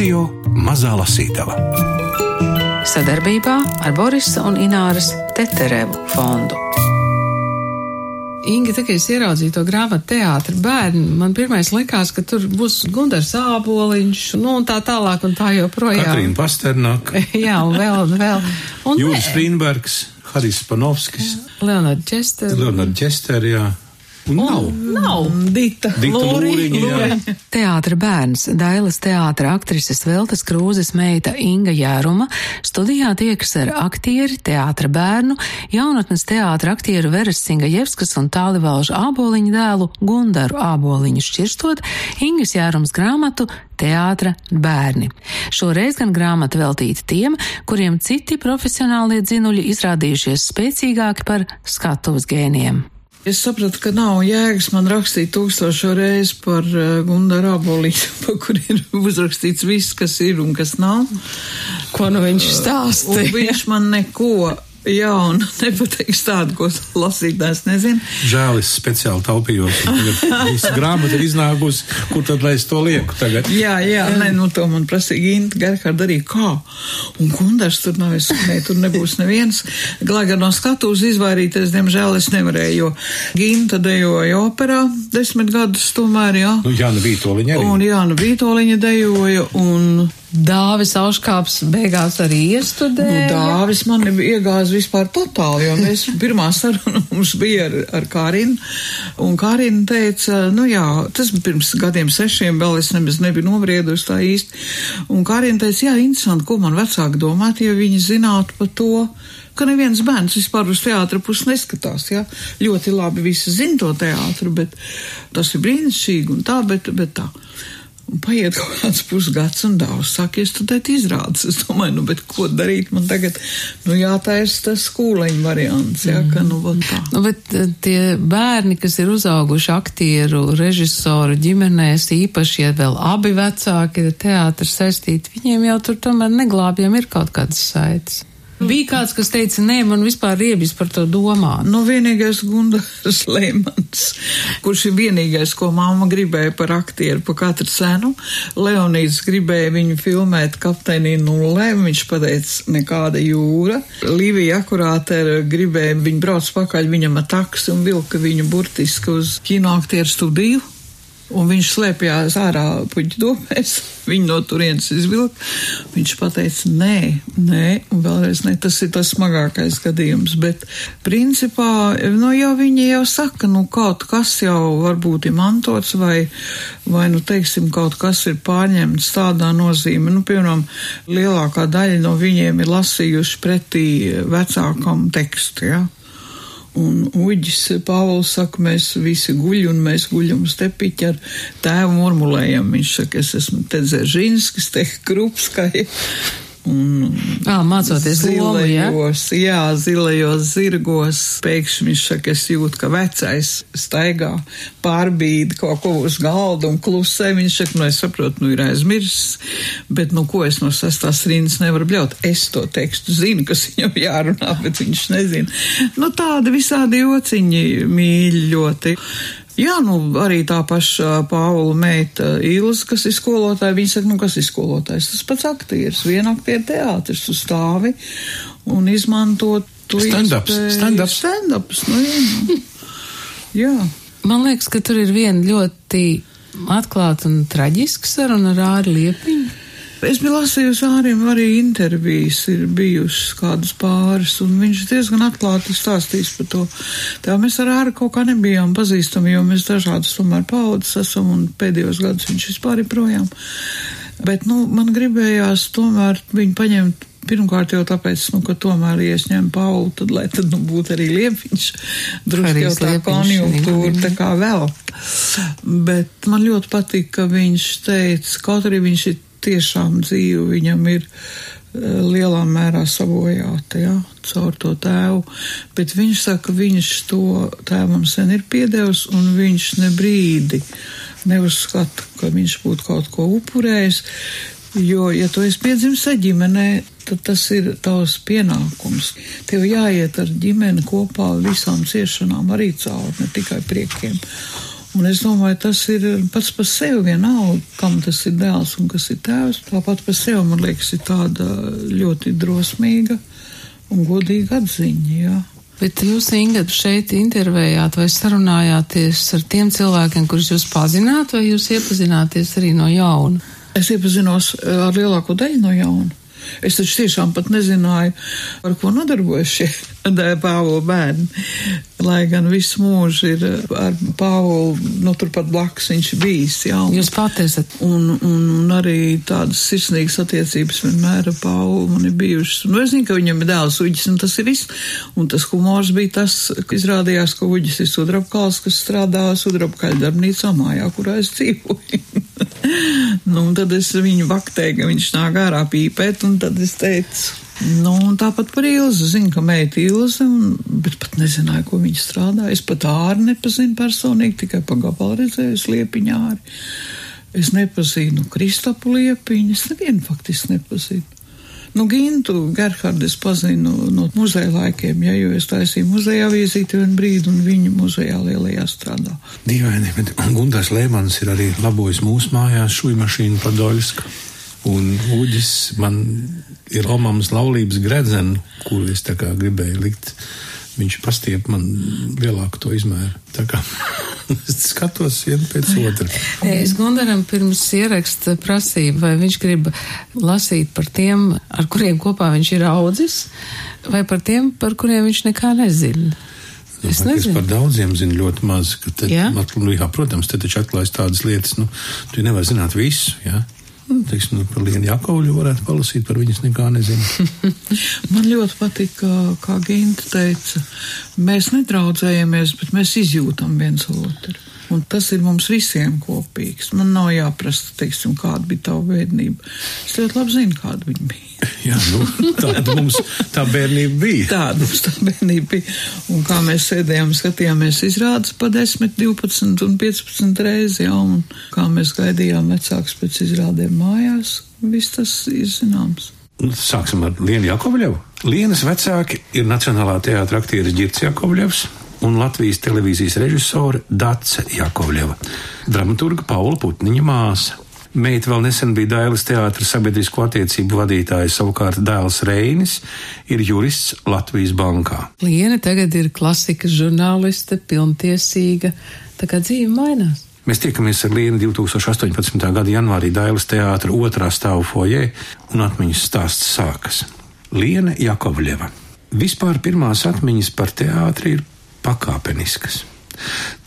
Radio Mazā Lasītava. Sadarbībā ar Borisa un Ināras Teterevu fondu. Inga, tā kā es ieraudzīju to grāmatu teātri bērni, man pirmais likās, ka tur būs Gundars Āboliņš, nu un tā tālāk un tā joprojām. Katrīna Pasternāk, Jā, un vēl, un vēl. Un Jūris Frīnbergs, Harijs Panovskis, Leonard Čester. Leonard Čester, jā. Un nav. Nav. Dita. Dita Lūriņa. Teātra bērns, Dailas teātra aktrises Veltes Krūzes meita Inga Jēruma studijā tiekas ar aktieri, teātra bērnu, jaunatnes teātra aktieru Veres Singajevskas un Tālivalža āboliņu dēlu Gundaru āboliņu šķirstot Ingas Jērums grāmatu Teātra bērni. Šoreiz gan grāmata veltīta tiem, kuriem citi profesionālie dzinuļi izrādījušies spēcīgāki par skatuves gēniem. Es sapratu, ka nav jēgas man rakstīt tūkstošo reizi par uh, Gundaru Abolītu, pa kur ir uzrakstīts viss, kas ir un kas nav. Ko nu viņš Un stāstīja? viņš man neko jaunu nepateiks tādu, ko lasītājs nezina. Žēl, es speciāli taupījos. un visa grāmata ir iznākusi, kur tad lai es to lieku tagad? Jā, jā, nē, nu to man prasīja Ginta Gerhardt arī kā. Un Gundars tur nav, es nē, tur nebūs neviens. Gan no skatuves izvairīties, diemžēl es nevarēju, jo Ginta dejoja operā desmit gadus tomēr, jā. Nu, Jāna Vītoliņa arī. Un Jāna Vītoliņa dejoja, un Dāvis Auškāps beigās arī Nu, iestudēja. Dāvis man iegāza vispār totāli, jo mēs pirmā saruna mums bija ar, ar Kārinu, un Kārina teica, nu jā, tas pirms gadiem sešiem, vēl es nemaz nebiju novriedusi tā īsti, un Kārina teica, jā, interesanti, ko man vecāki domāt, ja viņi zinātu par to, ka neviens bērns vispār uz teātra pusi neskatās, jā, ļoti labi visi zina to teātru, bet tas ir brīnišķīgi un tā, bet, bet tā. Un paiet kaut kāds pusgads, un daudz saka, es studēt izrādes. Es domāju, nu, bet ko darīt man tagad? Nu, jātaisa tas skūleņa variants, jā, ka, nu, vot tā. Nu, bet eh, tie bērni, kas ir uzauguši aktieru, režisoru ģimenēs, īpaši, ja vēl abi vecāki ir teātris saistīti, viņiem jau tur tomēr neglābjam ir kaut kādas saites. Bija kāds, kas teica, nē, man vispār riebis par to domāt. Nu, vienīgais Gundars Leimans, kurš ir vienīgais, ko mamma gribēja par aktieru pa katru cenu. Leonīds gribēja viņu filmēt kapteinī nullē, viņš pateica nekāda jūra. Līvija akurātera gribēja, viņa brauc pakaļ viņam ar taksi un vilka viņu burtiski uz kinoaktieru studiju. Un viņš slēpjās ārā puķu domēs, viņu no turienes izvilka. Viņš pateica, nē, nē, un vēlreiz nē, tas ir tas smagākais gadījums. Bet, principā, nu jau viņi jau saka, nu kaut kas jau varbūt ir mantots vai, vai, nu teiksim, kaut kas ir pārņemts tādā nozīmē. Nu, piemēram, lielākā daļa no viņiem ir lasījuši pretī vecākam tekstu. Ja? Un Uģis Pāvils saka, mēs visi guļam, un mēs guļam uz tepiķa ar tēvu murmulējam. Viņš saka, es esmu te Dzeržinskis, te Krupskai. Un Ā, mācoties lomu, ja? zilajos, jā, zilajos zirgos. Pēkšņi saka, es jūtu, ka vecais staigā pārbīdi kaut ko uz galda un klusē. Viņš saka, nu es saprotu, nu ir aizmirsis, bet nu ko es no sastās rindas nevaru bļaut. Es to tekstu zinu, kas viņam jārunā, bet viņš nezina. Nu tādi visādi jociņi mīļi ļoti. Jā, nu arī tā paša Pāvila meita Ilza, kas ir skolotāja, viņa saka, nu kas ir skolotājs? Tas pats aktieris, viena aktieru teātris uz stāvi un izmantot to Stand-ups, stand-ups. Stand-ups, nu jā. nu. jā. Man liekas, ka tur ir viena ļoti atklāta un traģiska saruna ar Āri Liepiņu. Es biju lasījusi āriem arī intervijas, ir bijušas kādas pāris, un viņš diezgan atklāti stāstīs par to. Tā mēs ar āru kaut kā nebijām pazīstami, jo mēs dažādas tomēr paudzes esam, un pēdējos gadus viņš vispār ir projām. Bet, nu, man gribējās tomēr viņu paņemt. Pirmkārt jau tāpēc, nu, ka tomēr iesņem Paulu, tad, lai tad, nu, būtu arī liepiņš. Drusku jau tā konjunktūra, tā kā vēl. Bet man ļoti patīk, ka viņš teica, kaut arī viņš ir tiešām dzīve, viņam ir eh, lielā mērā sabojāta, jā, caur to tēvu, bet viņš saka, viņš to tēvam sen ir piedevis, un viņš ne brīdi neuzskata, ka viņš būtu kaut ko upurējis, jo, ja tu esi piedzimis ģimenē, tad tas ir tavs pienākums. Tev jāiet ar ģimeni kopā visām ciešanām arī cauri, ne tikai priekiem. Un es domāju, tas ir pats par sevi vienalga, kam tas ir dēls un kas ir tēvs. Tāpat par sevi, man liekas, ir tāda ļoti drosmīga un godīga atziņa. Jā. Bet jūs, Inga, šeit intervējāt vai sarunājāties ar tiem cilvēkiem, kurus jūs pazināt, vai jūs iepazināties arī no jauna? Es iepazinos eh, ar lielāko daļu no jauna. Es taču tiešām pat nezināju, ar ko nodarbojas šie Pāvila bērni. Lai gan visu mūžu ir eh, ar Pāvulu, nu turpat blakus viņš bijis. Jā, un, Jūs pati esat. un, un, un arī tādas sirsnīgas attiecības vienmēr ar Pāvulu man ir bijušas. Nu, es zinu, ka viņam ir dēls Uģis, un tas ir viss. Un tas humors bija tas, ka izrādījās, ka Uģis ir sudrabkals, kas strādā sudrabkaļu darbnīcā mājā, kurā es dzīvoju. nu, tad es viņu vaktēju, ka viņš nāk ārā pīpēt, un tad es teicu. Nu, tāpat par Ilzi. Zinu, ka meita Ilze, un, bet pat nezināju, ko viņa strādā. Es pat āri nepazinu personīgi, tikai pa gabalu redzēju sliepiņā āri. Es nepazinu Kristapu liepiņu, es nevienu faktiski nepazinu. Nu, Gintu Gerhardu es pazinu no muzeja laikiem, ja, jo es taisīju muzeja avīzīti vienu brīdi, un viņa muzejā lielajā strādā. Dīvaini, bet Gunārs Lēmans ir arī labojis mūsu mājās šūnu mašīnu Padoļska. Un Uģis man ir Omams laulības gredzenu, kuru es tā kā gribēju likt. Viņš pastiep man lielāku to izmēru. Tā kā es skatos vienu pēc otra. Es Gundaram pirms ieraksta prasību, vai viņš grib lasīt par tiem, ar kuriem kopā viņš ir audzis, vai par tiem, par kuriem viņš nekā nezina. Es Es nezinu. par daudziem zinu ļoti maz. ka Te, Jā? mat, nu, jā, protams, te taču atklājas tādas lietas, nu, tu nevari zināt visu. Jā. Nu, Teiksim, nu, par Lienu Jakovļu varētu palasīt, par viņas nekā nezinu. Man ļoti patīk, kā, kā Ginta teica, mēs nedraudzējamies, bet mēs izjūtam viens otru. Un tas ir mums visiem kopīgs. Man nav jāprasa, teiksim, kāda bija tava bērnība. Es ļoti labi zinu, kāda viņa bija. Jā, nu, tāda mums tā bērnība bija. Tāda mums tā bērnība bija. Un kā mēs sēdējām, skatījāmies izrādes pa 10, 12 un 15 reizi, jā, un kā mēs gaidījām vecāks pēc izrādēm mājās, viss tas ir zināms. Sāksim ar Lienu Jakovļevu. Lienas vecāki ir Nacionālā teātra aktieris Girts Jakovļevs un Latvijas televīzijas režisore Dace Jakovļeva, dramaturga Paula Putniņa māsa. Meita vēl nesen bija Dailas teātra sabiedrisko attiecību vadītāja, savukārt dēls Reinis ir jurists Latvijas bankā. Liena tagad ir klasikas žurnāliste, pilntiesīga, tā kā dzīve mainās. Mēs tiekamies ar Lienu 2018. gada janvārī Dailas teātra otrā stāvu fojē, un atmiņas stāsts sākas. Liena Jakovļeva. Vispār pirmās atmiņas par teātri ir pakāpeniskas.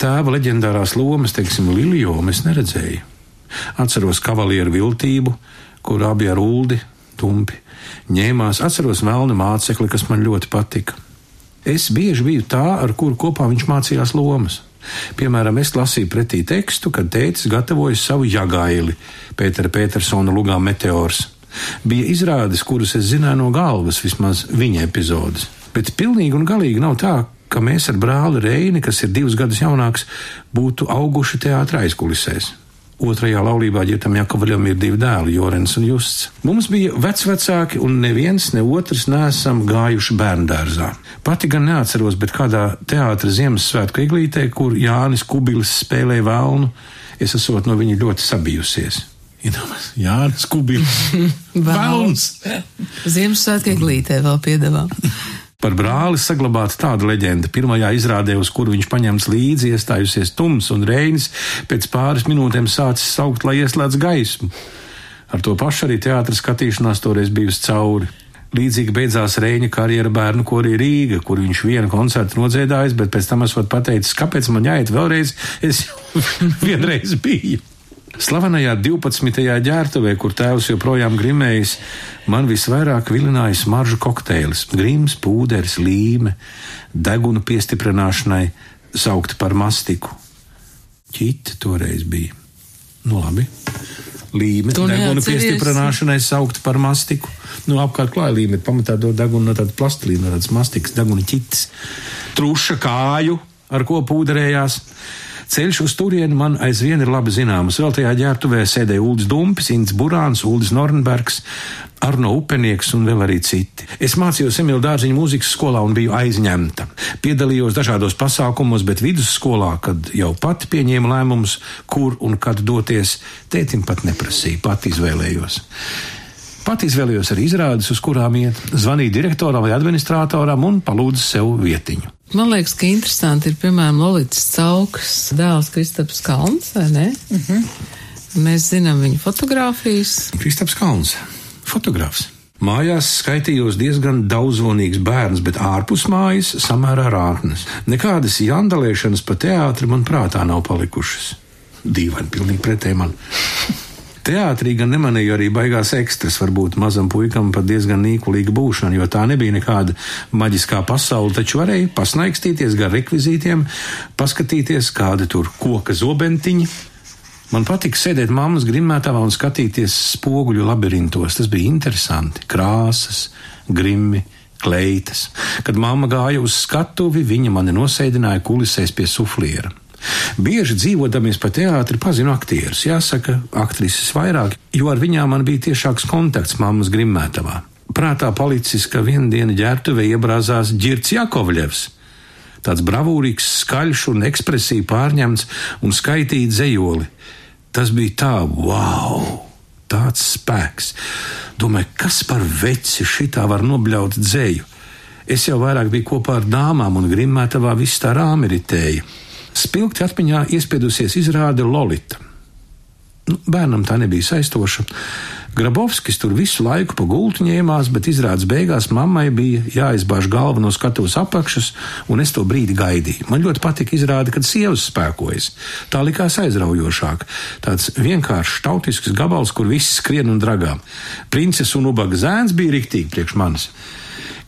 Tēva leģendārās lomas, teiksim, Liljomu es neredzēju. Atceros kavalieru viltību, kur abi ar uldi, tumpi, ņēmās, atceros melnu mācekli, kas man ļoti patika. Es bieži biju tā, ar kuru kopā viņš mācījās lomas. Piemēram, es lasīju pretī tekstu, kad tētis gatavoja savu jagaili Pētera Petersona lugā Meteors. Bija izrādes, kuras es zināju no galvas, vismaz viņa epizodes. Bet pilnīgi un galīgi nav tā, ka mēs ar brāli Reini, kas ir divus gadus jaunāks, būtu auguši teātrā aizkulisēs. Otrajā laulībā ģitam Jakavaļam ir divi dēli, Jorens un Justs. Mums bija vecvecāki, un neviens ne otrs nesam gājuši bērndārzā. Pati gan neatceros, bet kādā teātra Ziemassvētku iglītē, kur Jānis Kubilis spēlēja vēlnu, es esot no viņa ļoti sabijusies. Jānis Kubilis. Vēlns! Ziemassvētku glītē vēl piedāvā. Par brāli saglabāta tāda leģenda. Pirmajā izrādē, uz kuru viņš paņemts līdzi, iestājusies tums un reinis, pēc pāris minūtēm sācis saukt, lai ieslēdz gaismu. Ar to pašu arī teātris skatīšanās toreiz bijusi cauri. Līdzīgi beidzās Reņģa karjera bērnu korī Rīga, kur viņš vienu koncertu nodziedājis, bet pēc tam esot pateicis, kāpēc man jāiet vēlreiz, es vienreiz biju. Slavenajā 12. ģērbtuvē, kur tēvs joprojām grimējis, man visvairāk vilināja smaržu kokteilis, grims, pūderis, līme, deguna piestiprināšanai, saukta par mastiku. Ķita toreiz bija. Nu, labi. Līme, deguna piestiprināšanai saukta par mastiku. Nu, apkārt klāja līme, pamatā to degunu no tāda plastilīna, no tādas mastikas, deguna ķitis. Truša kāju, ar ko pūderējās. Ceļš uz turieni man aizvien ir labi zināms. Vēl tajā ģērbtuvē sēdēja Uldis Dumpis, Inns Burāns, Uldis Nornbergs, Arno Upenieks un vēl arī citi. Es mācījos Emīļa Dārziņa mūzikas skolā un biju aizņemta. Piedalījos dažādos pasākumos, bet vidusskolā, kad jau pati pieņēma lēmumus, kur un kad doties, tētim pat neprasīja, pat izvēlējos. Pat izvēlējos arī izrādes, uz kurām iet, zvanīju direktoram vai administratoram un palūdzu sev vietiņu. Man liekas, ka interesanti ir, piemēram, Lolītas Caukas dēls Kristaps Kalns, vai ne? Uh Mhm. -huh. Mēs zinām viņa fotogrāfijas. Kristaps Kalns, fotogrāfs. Mājās skaitījos diezgan daudzonīgs bērns, bet ārpus mājas samērā rātnes. Nekādas jandalēšanas pa teātri man prātā nav palikušas. Dīvaini, pilnīgi pretēji man. Teātrī gan nemanīju arī baigās ekstras, varbūt mazam puikam pat diezgan nīkulīga būšana, jo tā nebija nekāda maģiskā pasaule, taču varēja pasnaikstīties gar rekvizītiem, paskatīties, kādi tur koka zobentiņi. Man patika sēdēt mammas grimētavā un skatīties spoguļu labirintos. Tas bija interesanti. Krāsas, grimmi, kleitas. Kad mamma gāja uz skatuvi, viņa mani nosēdināja kulisēs pie sufliera. Bieži dzīvodamies pa teātri, pazinu aktierus, jāsaka, aktrises vairāk, jo ar viņām man bija tiešāks kontakts mammas grimmētavā. Prātā palicis, ka vienu dienu ģērbtuvē iebrāzās Girts Jakovļevs. Tāds bravūrīgs, skaļš un ekspresīvi pārņemts un skaitīts zejoli. Tas bija tā, wow! Tāds spēks. Domāju, kas par veci šitā var nobļaut dzēju? Es jau vairāk biju kopā ar dāmām un grimmētavā viss tā rāmi ritēja. Spilgti atmiņā iespiedusies izrāde Lolita. Nu, bērnam tā nebija saistoša. Grabovskis tur visu laiku pa gultu ņēmās, bet izrādes beigās mammai bija jāizbāž galva no skatuves apakšas, un es to brīdi gaidīju. Man ļoti patika izrāde, kad sievas spēkojas. Tā likās aizraujošāk. Tāds vienkāršs tautisks gabals, kur viss skrien un dragā. Princes un ubaga zēns bija riktīgi priekš manis.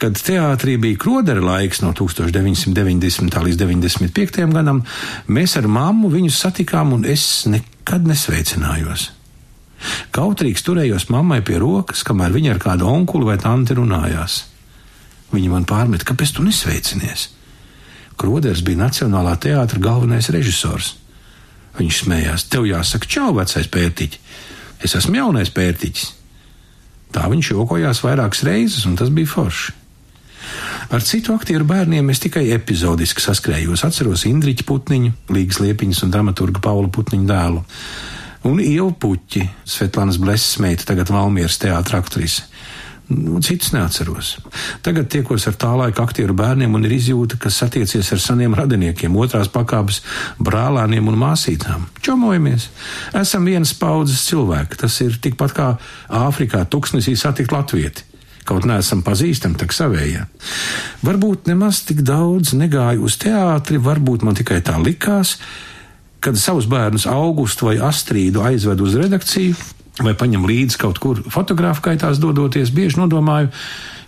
Kad teātrī bija krodera laiks no 1990. līdz 95. gadam, mēs ar mammu viņus satikām, un es nekad nesveicinājos. Kautrīgs turējos mammai pie rokas, kamēr viņa ar kādu onkuli vai tanti runājās. Viņa man pārmet, kāpēc tu nesveicinies? Kroders bija Nacionālā teātra galvenais režisors. Viņš smējās, tev jāsaka, čau, vecais pērtiķis. Es esmu jaunais pērtiķis. Tā viņš jokojās vairākas reizes, un tas bija forši. Ar citu aktieru bērniem es tikai epizodiski saskrējos. Atceros Indriķa Putniņu, Līgas Liepiņas un dramaturga Paula Putniņa dēlu. Un Ievu Puķi, Svetlānas Blesas meita, tagad Valmieras teātra aktrise. Nu, citus neatceros. Tagad tiekos ar tā laika aktieru bērniem un ir izjūta, kas satiecies ar seniem radiniekiem, otrās pakāpes brālēniem un māsītām. Čomojamies! Esam vienas paudzes cilvēki. Tas ir tikpat kā Āfrikā tuksnesī satikt latvieti. Kaut neesam pazīstami, tak savējā. Varbūt nemaz tik daudz negāju uz teātri, varbūt man tikai tā likās, kad savus bērnus Augustu vai Astrīdu aizved uz redakciju, vai paņem līdzi kaut kur fotogrāfu kaitās dodoties, bieži nodomāju,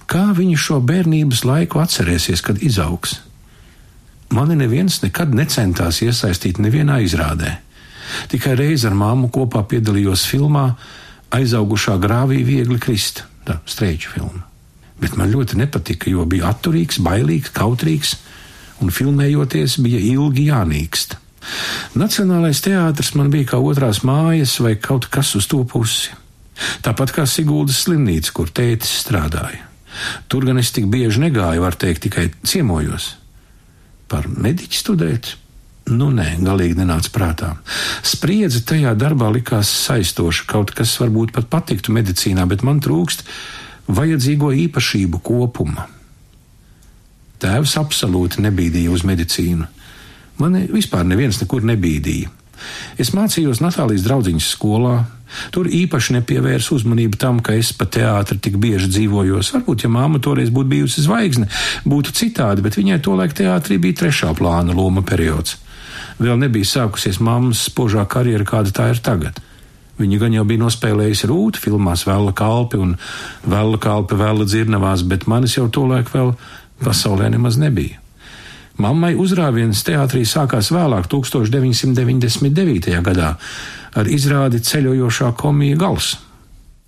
kā viņi šo bērnības laiku atcerēsies, kad izaugs. Mani neviens nekad necentās iesaistīt nevienā izrādē. Tikai reiz ar māmu kopā piedalījos filmā Aizaugušā grāvī viegli krist, tā streiču filma. Bet man ļoti nepatika, jo bija atturīgs, bailīgs, kautrīgs, un filmējoties bija ilgi jānīkst. Nacionālais teātris man bija kā otrās mājas vai kaut kas uz to pusi. Tāpat kā Siguldas slimnīca, kur tētis strādāja. Tur gan es tik bieži negāju, var teikt, tikai ciemojos. Par mediķi studēt? Nu, nē, galīgi nenāca prātā. Spriedze tajā darbā likās saistoša, kaut kas varbūt pat patiktu medicīnā, bet man trūkst vajadzīgo īpašību kopuma. Tēvs absolūti nebīdīja uz medicīnu. Mani vispār neviens nekur nebīdīja. Es mācījos Natālijas draugiņas skolā. Tur īpaši nepievērsu uzmanību tam, ka es pa teātri tik bieži dzīvojos. Varbūt, ja māma toreiz būtu bijusi zvaigzne, būtu citādi, bet viņai tolaik teātrī bija trešā plāna loma periods. Vēl nebija sākusies mammas spožā karjera, kāda tā ir tagad. Viņa gan jau bija nospēlējusi rūtu filmās Vēla kalpi un Vēla kalpi Vēla dzirnavās, bet manis jau tolaik vēl pasaulē nemaz nebija. Mammai uzrāviens teātrī sākās vēlāk, 1999. gadā, ar izrādi ceļojošā komija gals.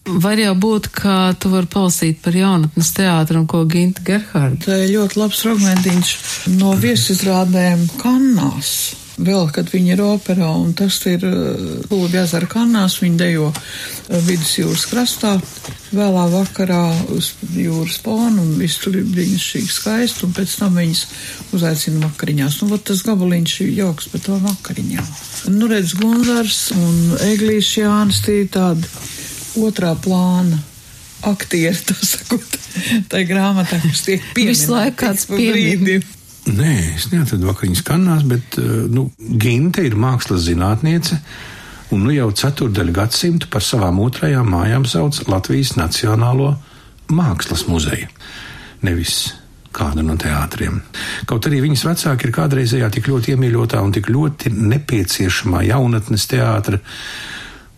Var jau būt, ka tu vari palasīt par jaunatnes teātru un ko Ginta Gerharda. Tā ir ļoti labs fragmentiņš no viesizrādēm Kannās. Vēl, kad viņi ir operā, un tas ir Lūdzu ezera kanās, viņi dejo vidusjūras krastā, vēlā vakarā uz jūras ponu, un viss tur ir brīnišķīgi skaisti, un pēc tam viņas uzaicina vakariņās. Nu, vat tas gabaliņš ir jauks, bet to vakariņā. Nu, redz, Gunzars un Eglīs Jānis, tie ir tādi otrā plāna aktieri, tā sakot, tā grāmatā, kas tiek pieminēta. Visu laiku kāds piemin. Nē, es neatradu vakariņas kanās, bet, eh, nu, Ginte ir mākslas zinātniece, un nu jau ceturdaļu gadsimtu par savām otrajām mājām sauc Latvijas Nacionālo mākslas muzeju. Nevis kādu no teātriem. Kaut arī viņas vecāki ir kādreizējā tik ļoti iemīļotā un tik ļoti nepieciešamā jaunatnes teātra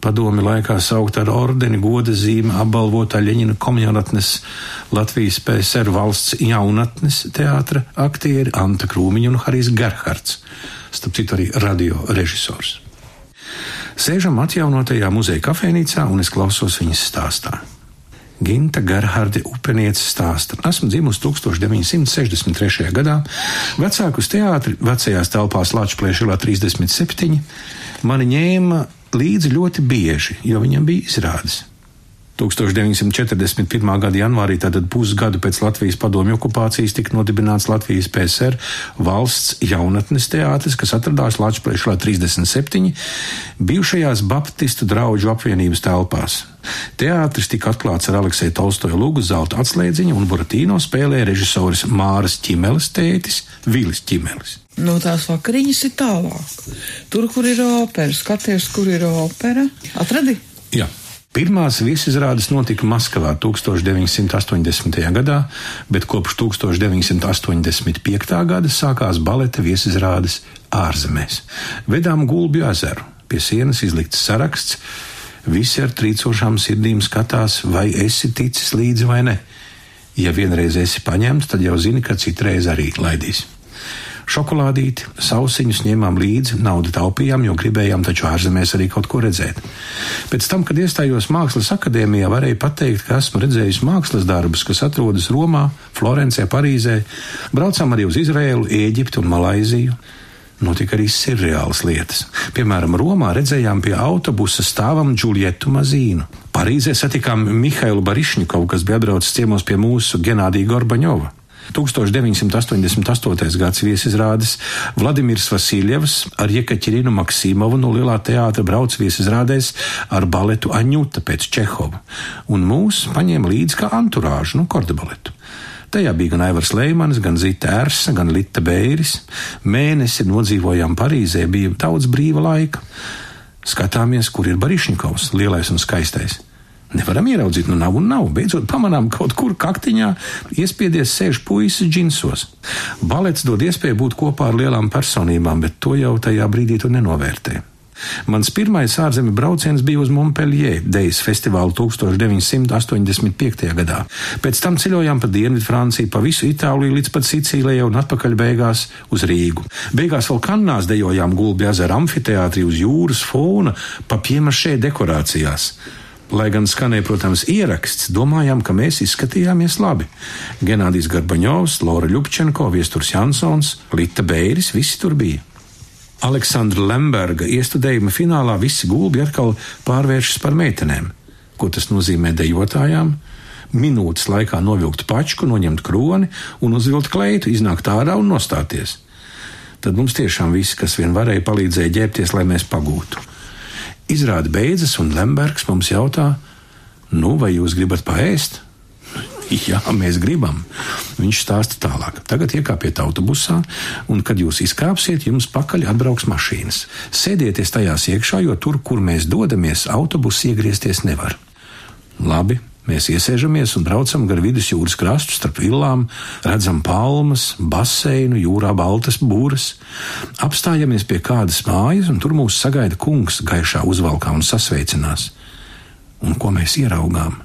padomi laikā saukt ar ordeni goda zīme apbalvotā Ļeņina komjaunatnes Latvijas PSR valsts jaunatnes teātra aktieri Anta Krūmiņa un Harijs Gerhards, starp citu arī radio režisors. Sēžam atjaunotajā muzeja kafejnīcā un es klausos viņas stāstā. Ginta Gerhardi upeniece stāsta. Esmu dzimusi 1963. gadā, vecākus teātri vecajās telpās Latvijas 37. Mani ņēma līdzi ļoti bieži, jo viņam bija izrādes. 1941. gada janvārī, tātad pusgadu pēc Latvijas padomju okupācijas, tika nodibināts Latvijas PSR valsts jaunatnes teātris, kas atradās Latvijas 37. bijušajās Baptistu draugu apvienības telpās. Teātris tika atklāts ar Alekseja Tolstoja lūgu zelta atslēdziņu, un Buratīno spēlēja režisors Māras Čimeles tētis Vilis Čimeles. Nu, tās vakariņas ir tālāk. Tur, kur ir opera, skaties, kur ir opera. Atradi? Jā. Pirmās viesizrādes notika Maskavā 1980. gadā, bet kopš 1985. gada sākās baleta viesizrādes ārzemēs. Vedām Gulbju ezeru, pie sienas izlikts saraksts, visi ar trīcošām sirdīm skatās, vai esi ticis līdzi vai ne. Ja vienreiz esi paņemts, tad jau zini, ka citreiz arī laidīs. Šokolādīti, sausiņus ņēmām līdzi, naudu taupījām, jo gribējām taču ārzemēs arī kaut ko redzēt. Pēc tam, kad iestājos Mākslas akadēmijā, varēju pateikt, ka esmu redzējis mākslas darbus, kas atrodas Romā, Florencē, Parīzē. Braucām arī uz Izrēlu, Ēģiptu un Malaiziju notika arī seriālas lietas. Piemēram, Romā redzējām pie autobusa stāvam Džulietu Mazīnu. Parīzē satikām Mihailu Barišņikovu, kas bija atbraucis ciemos pie mūsu Genādija Gorbaņova. 1988. gads viesizrādes Vladimirs Vasiljevs ar Jekaķirinu Maksimovu no Lielā teātra brauc viesizrādēs ar baletu Aņuta pēc Čehova, un mūs paņēma līdzi kā anturāžu, nu, kordebaletu. Tajā bija gan Aivars Leimans, gan Zita Ersa, gan Lita Bēris. Mēnesi nodzīvojām Parīzē, bija daudz brīva laika. Skatāmies, kur ir Barišņikovs, lielais un skaistais. Nevaram ieraudzīt, nu nav un nav. Beidzot, pamanām kaut kur kaktiņā, iespiedies sēž puisis džinsos. Balets dod iespēju būt kopā ar lielām personībām, bet to jau tajā brīdī tu nenovērtē. Mans pirmais ārzemju brauciens bija uz Montpellier Dejas festivālu 1985. gadā. Pēc tam ceļojām pa Dienvidu Franciju, pa visu Itāliju līdz pat Sicīlijai un atpakaļ beigās uz Rīgu. Beigās vēl kannās dejojām Gulbi ezera amfiteātrī uz jūras fona pa piemašē dekorācijās. Lai gan skanēja, protams, ieraksts, domājām, ka mēs izskatījāmies labi. Genādijs Garbaņovs, Lora Ļupčenko, Viesturs Jansons, Lita Bēris, visi tur bija. Aleksandra Lemberga iestudējuma finālā visi gulbi atkal pārvēršas par meitenēm. Ko tas nozīmē dejotājām? Minūtes laikā novilkt pačku, noņemt kroni un uzvilkt kleitu, iznākt ārā un nostāties. Tad mums tiešām viss, kas vien varēja, palīdzēja ģērbties, lai mēs pagūtu. Izrāda beidzas, un Lembergs mums jautā, nu, vai jūs gribat paēst? Jā, mēs gribam. Viņš stāsta tālāk. Tagad iekāpiet autobusā, un, kad jūs izkāpsiet, jums pakaļ atbrauks mašīnas. Sēdieties tajās iekšā, jo tur, kur mēs dodamies, autobuss iegriezties nevar. Labi, Mēs iesēžamies un braucam gar vidusjūras krastu starp villām, redzam palmas, baseinu, jūrā baltas būras. Apstājamies pie kādas mājas, un tur mūs sagaida kungs gaišā uzvalkā un sasveicinās. Un ko mēs ieraugām?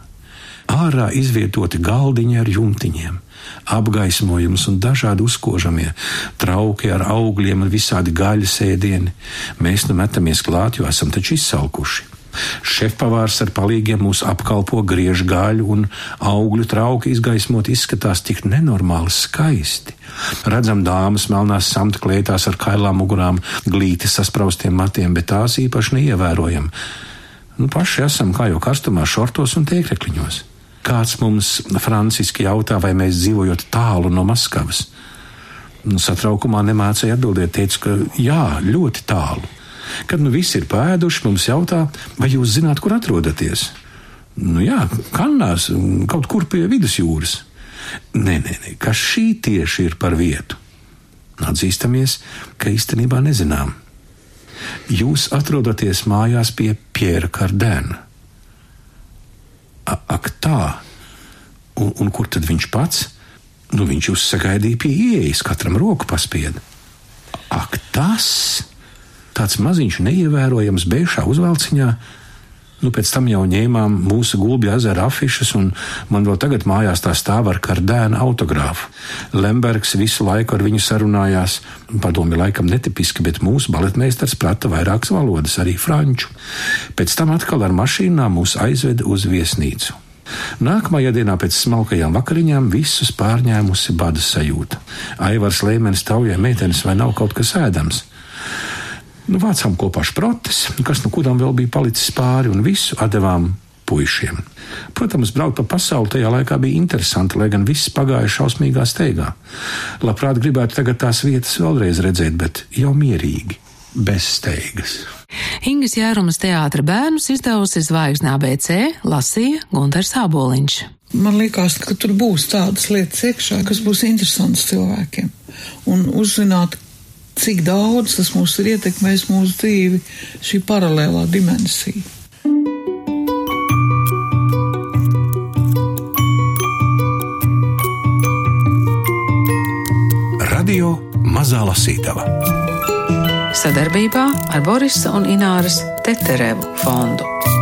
Ārā izvietoti galdiņi ar jumtiņiem, apgaismojums un dažādi uzkožamie, trauki ar augļiem un visādi gaļas ēdieni. Mēs nu metamies klāt, jo esam taču izsalkuši. Šefpavārs ar palīgiem mūs apkalpo griež gaļu un augļu trauki izgaismot izskatās tik nenormāli skaisti. Redzam dāmas melnās samta klētās ar kailām mugurām, glīti saspraustiem matiem, bet tās īpaši neievērojam. Nu, paši esam kā jau karstumā, šortos un tēkļiņos. Kāds mums franciski jautā, vai mēs dzīvojot tālu no Maskavas. Nu, satraukumā nemācīja atbildēt, teica, ka jā, ļoti tālu. Kad nu viss ir pēduši, mums jautā, vai jūs zināt, kur atrodaties? Nu jā, Kannās, kaut kur pie vidusjūras. Nē, nē, nē, kas šī tieši ir par vietu? Atzīstamies, ka īstenībā nezinām. Jūs atrodaties mājās pie Piera Kardēna. Ak, tā! Un, un kur tad viņš pats? Nu, viņš jūs sagaidīja pie ieejas, katram roku paspieda. Ak, tas! Tāds maziņš, neievērojams bēšā uzvalciņā, Nu, pēc tam jau ņēmām mūsu gulbju ezera afišas, un man vēl tagad mājās tā stāv ar kardēna autogrāfu. Lembergs visu laiku ar viņu sarunājās, padomi laikam netipiski, bet mūsu baletmeistars prata vairākas valodas, arī franču. Pēc tam atkal ar mašīnām mūs aizveda uz viesnīcu. Nākamajā dienā pēc smalkajām vakariņām visus pārņēmusi bada sajūta. Aivars Lēmenis taujā meitenes vai nav kaut kas ēdams. Nu, vācām kopā šprotes, kas no kurām vēl bija palicis pāri, un visu devām puišiem. Protams, braukt pa pasauli tajā laikā bija interesanti, lai gan viss pagāja šausmīgā steigā. Labprāt gribētu tagad tās vietas vēlreiz redzēt, bet jau mierīgi, bez steigas. Ingas Jērumas teātra bērnus izdevusi Zvaigznā BC, lasīja Gunārs Āboliņš. Man liekas, ka tur būs tādas lietas iekšā, kas būs interesantas cilvēkiem. Un uzzināt, cik daudz tas mūs ir ietekmējis mūsu dzīvi, šī paralēlā dimensija. Radio Mazā Lasītava sadarbībā ar Borisa un Ināras Teterevu fondu.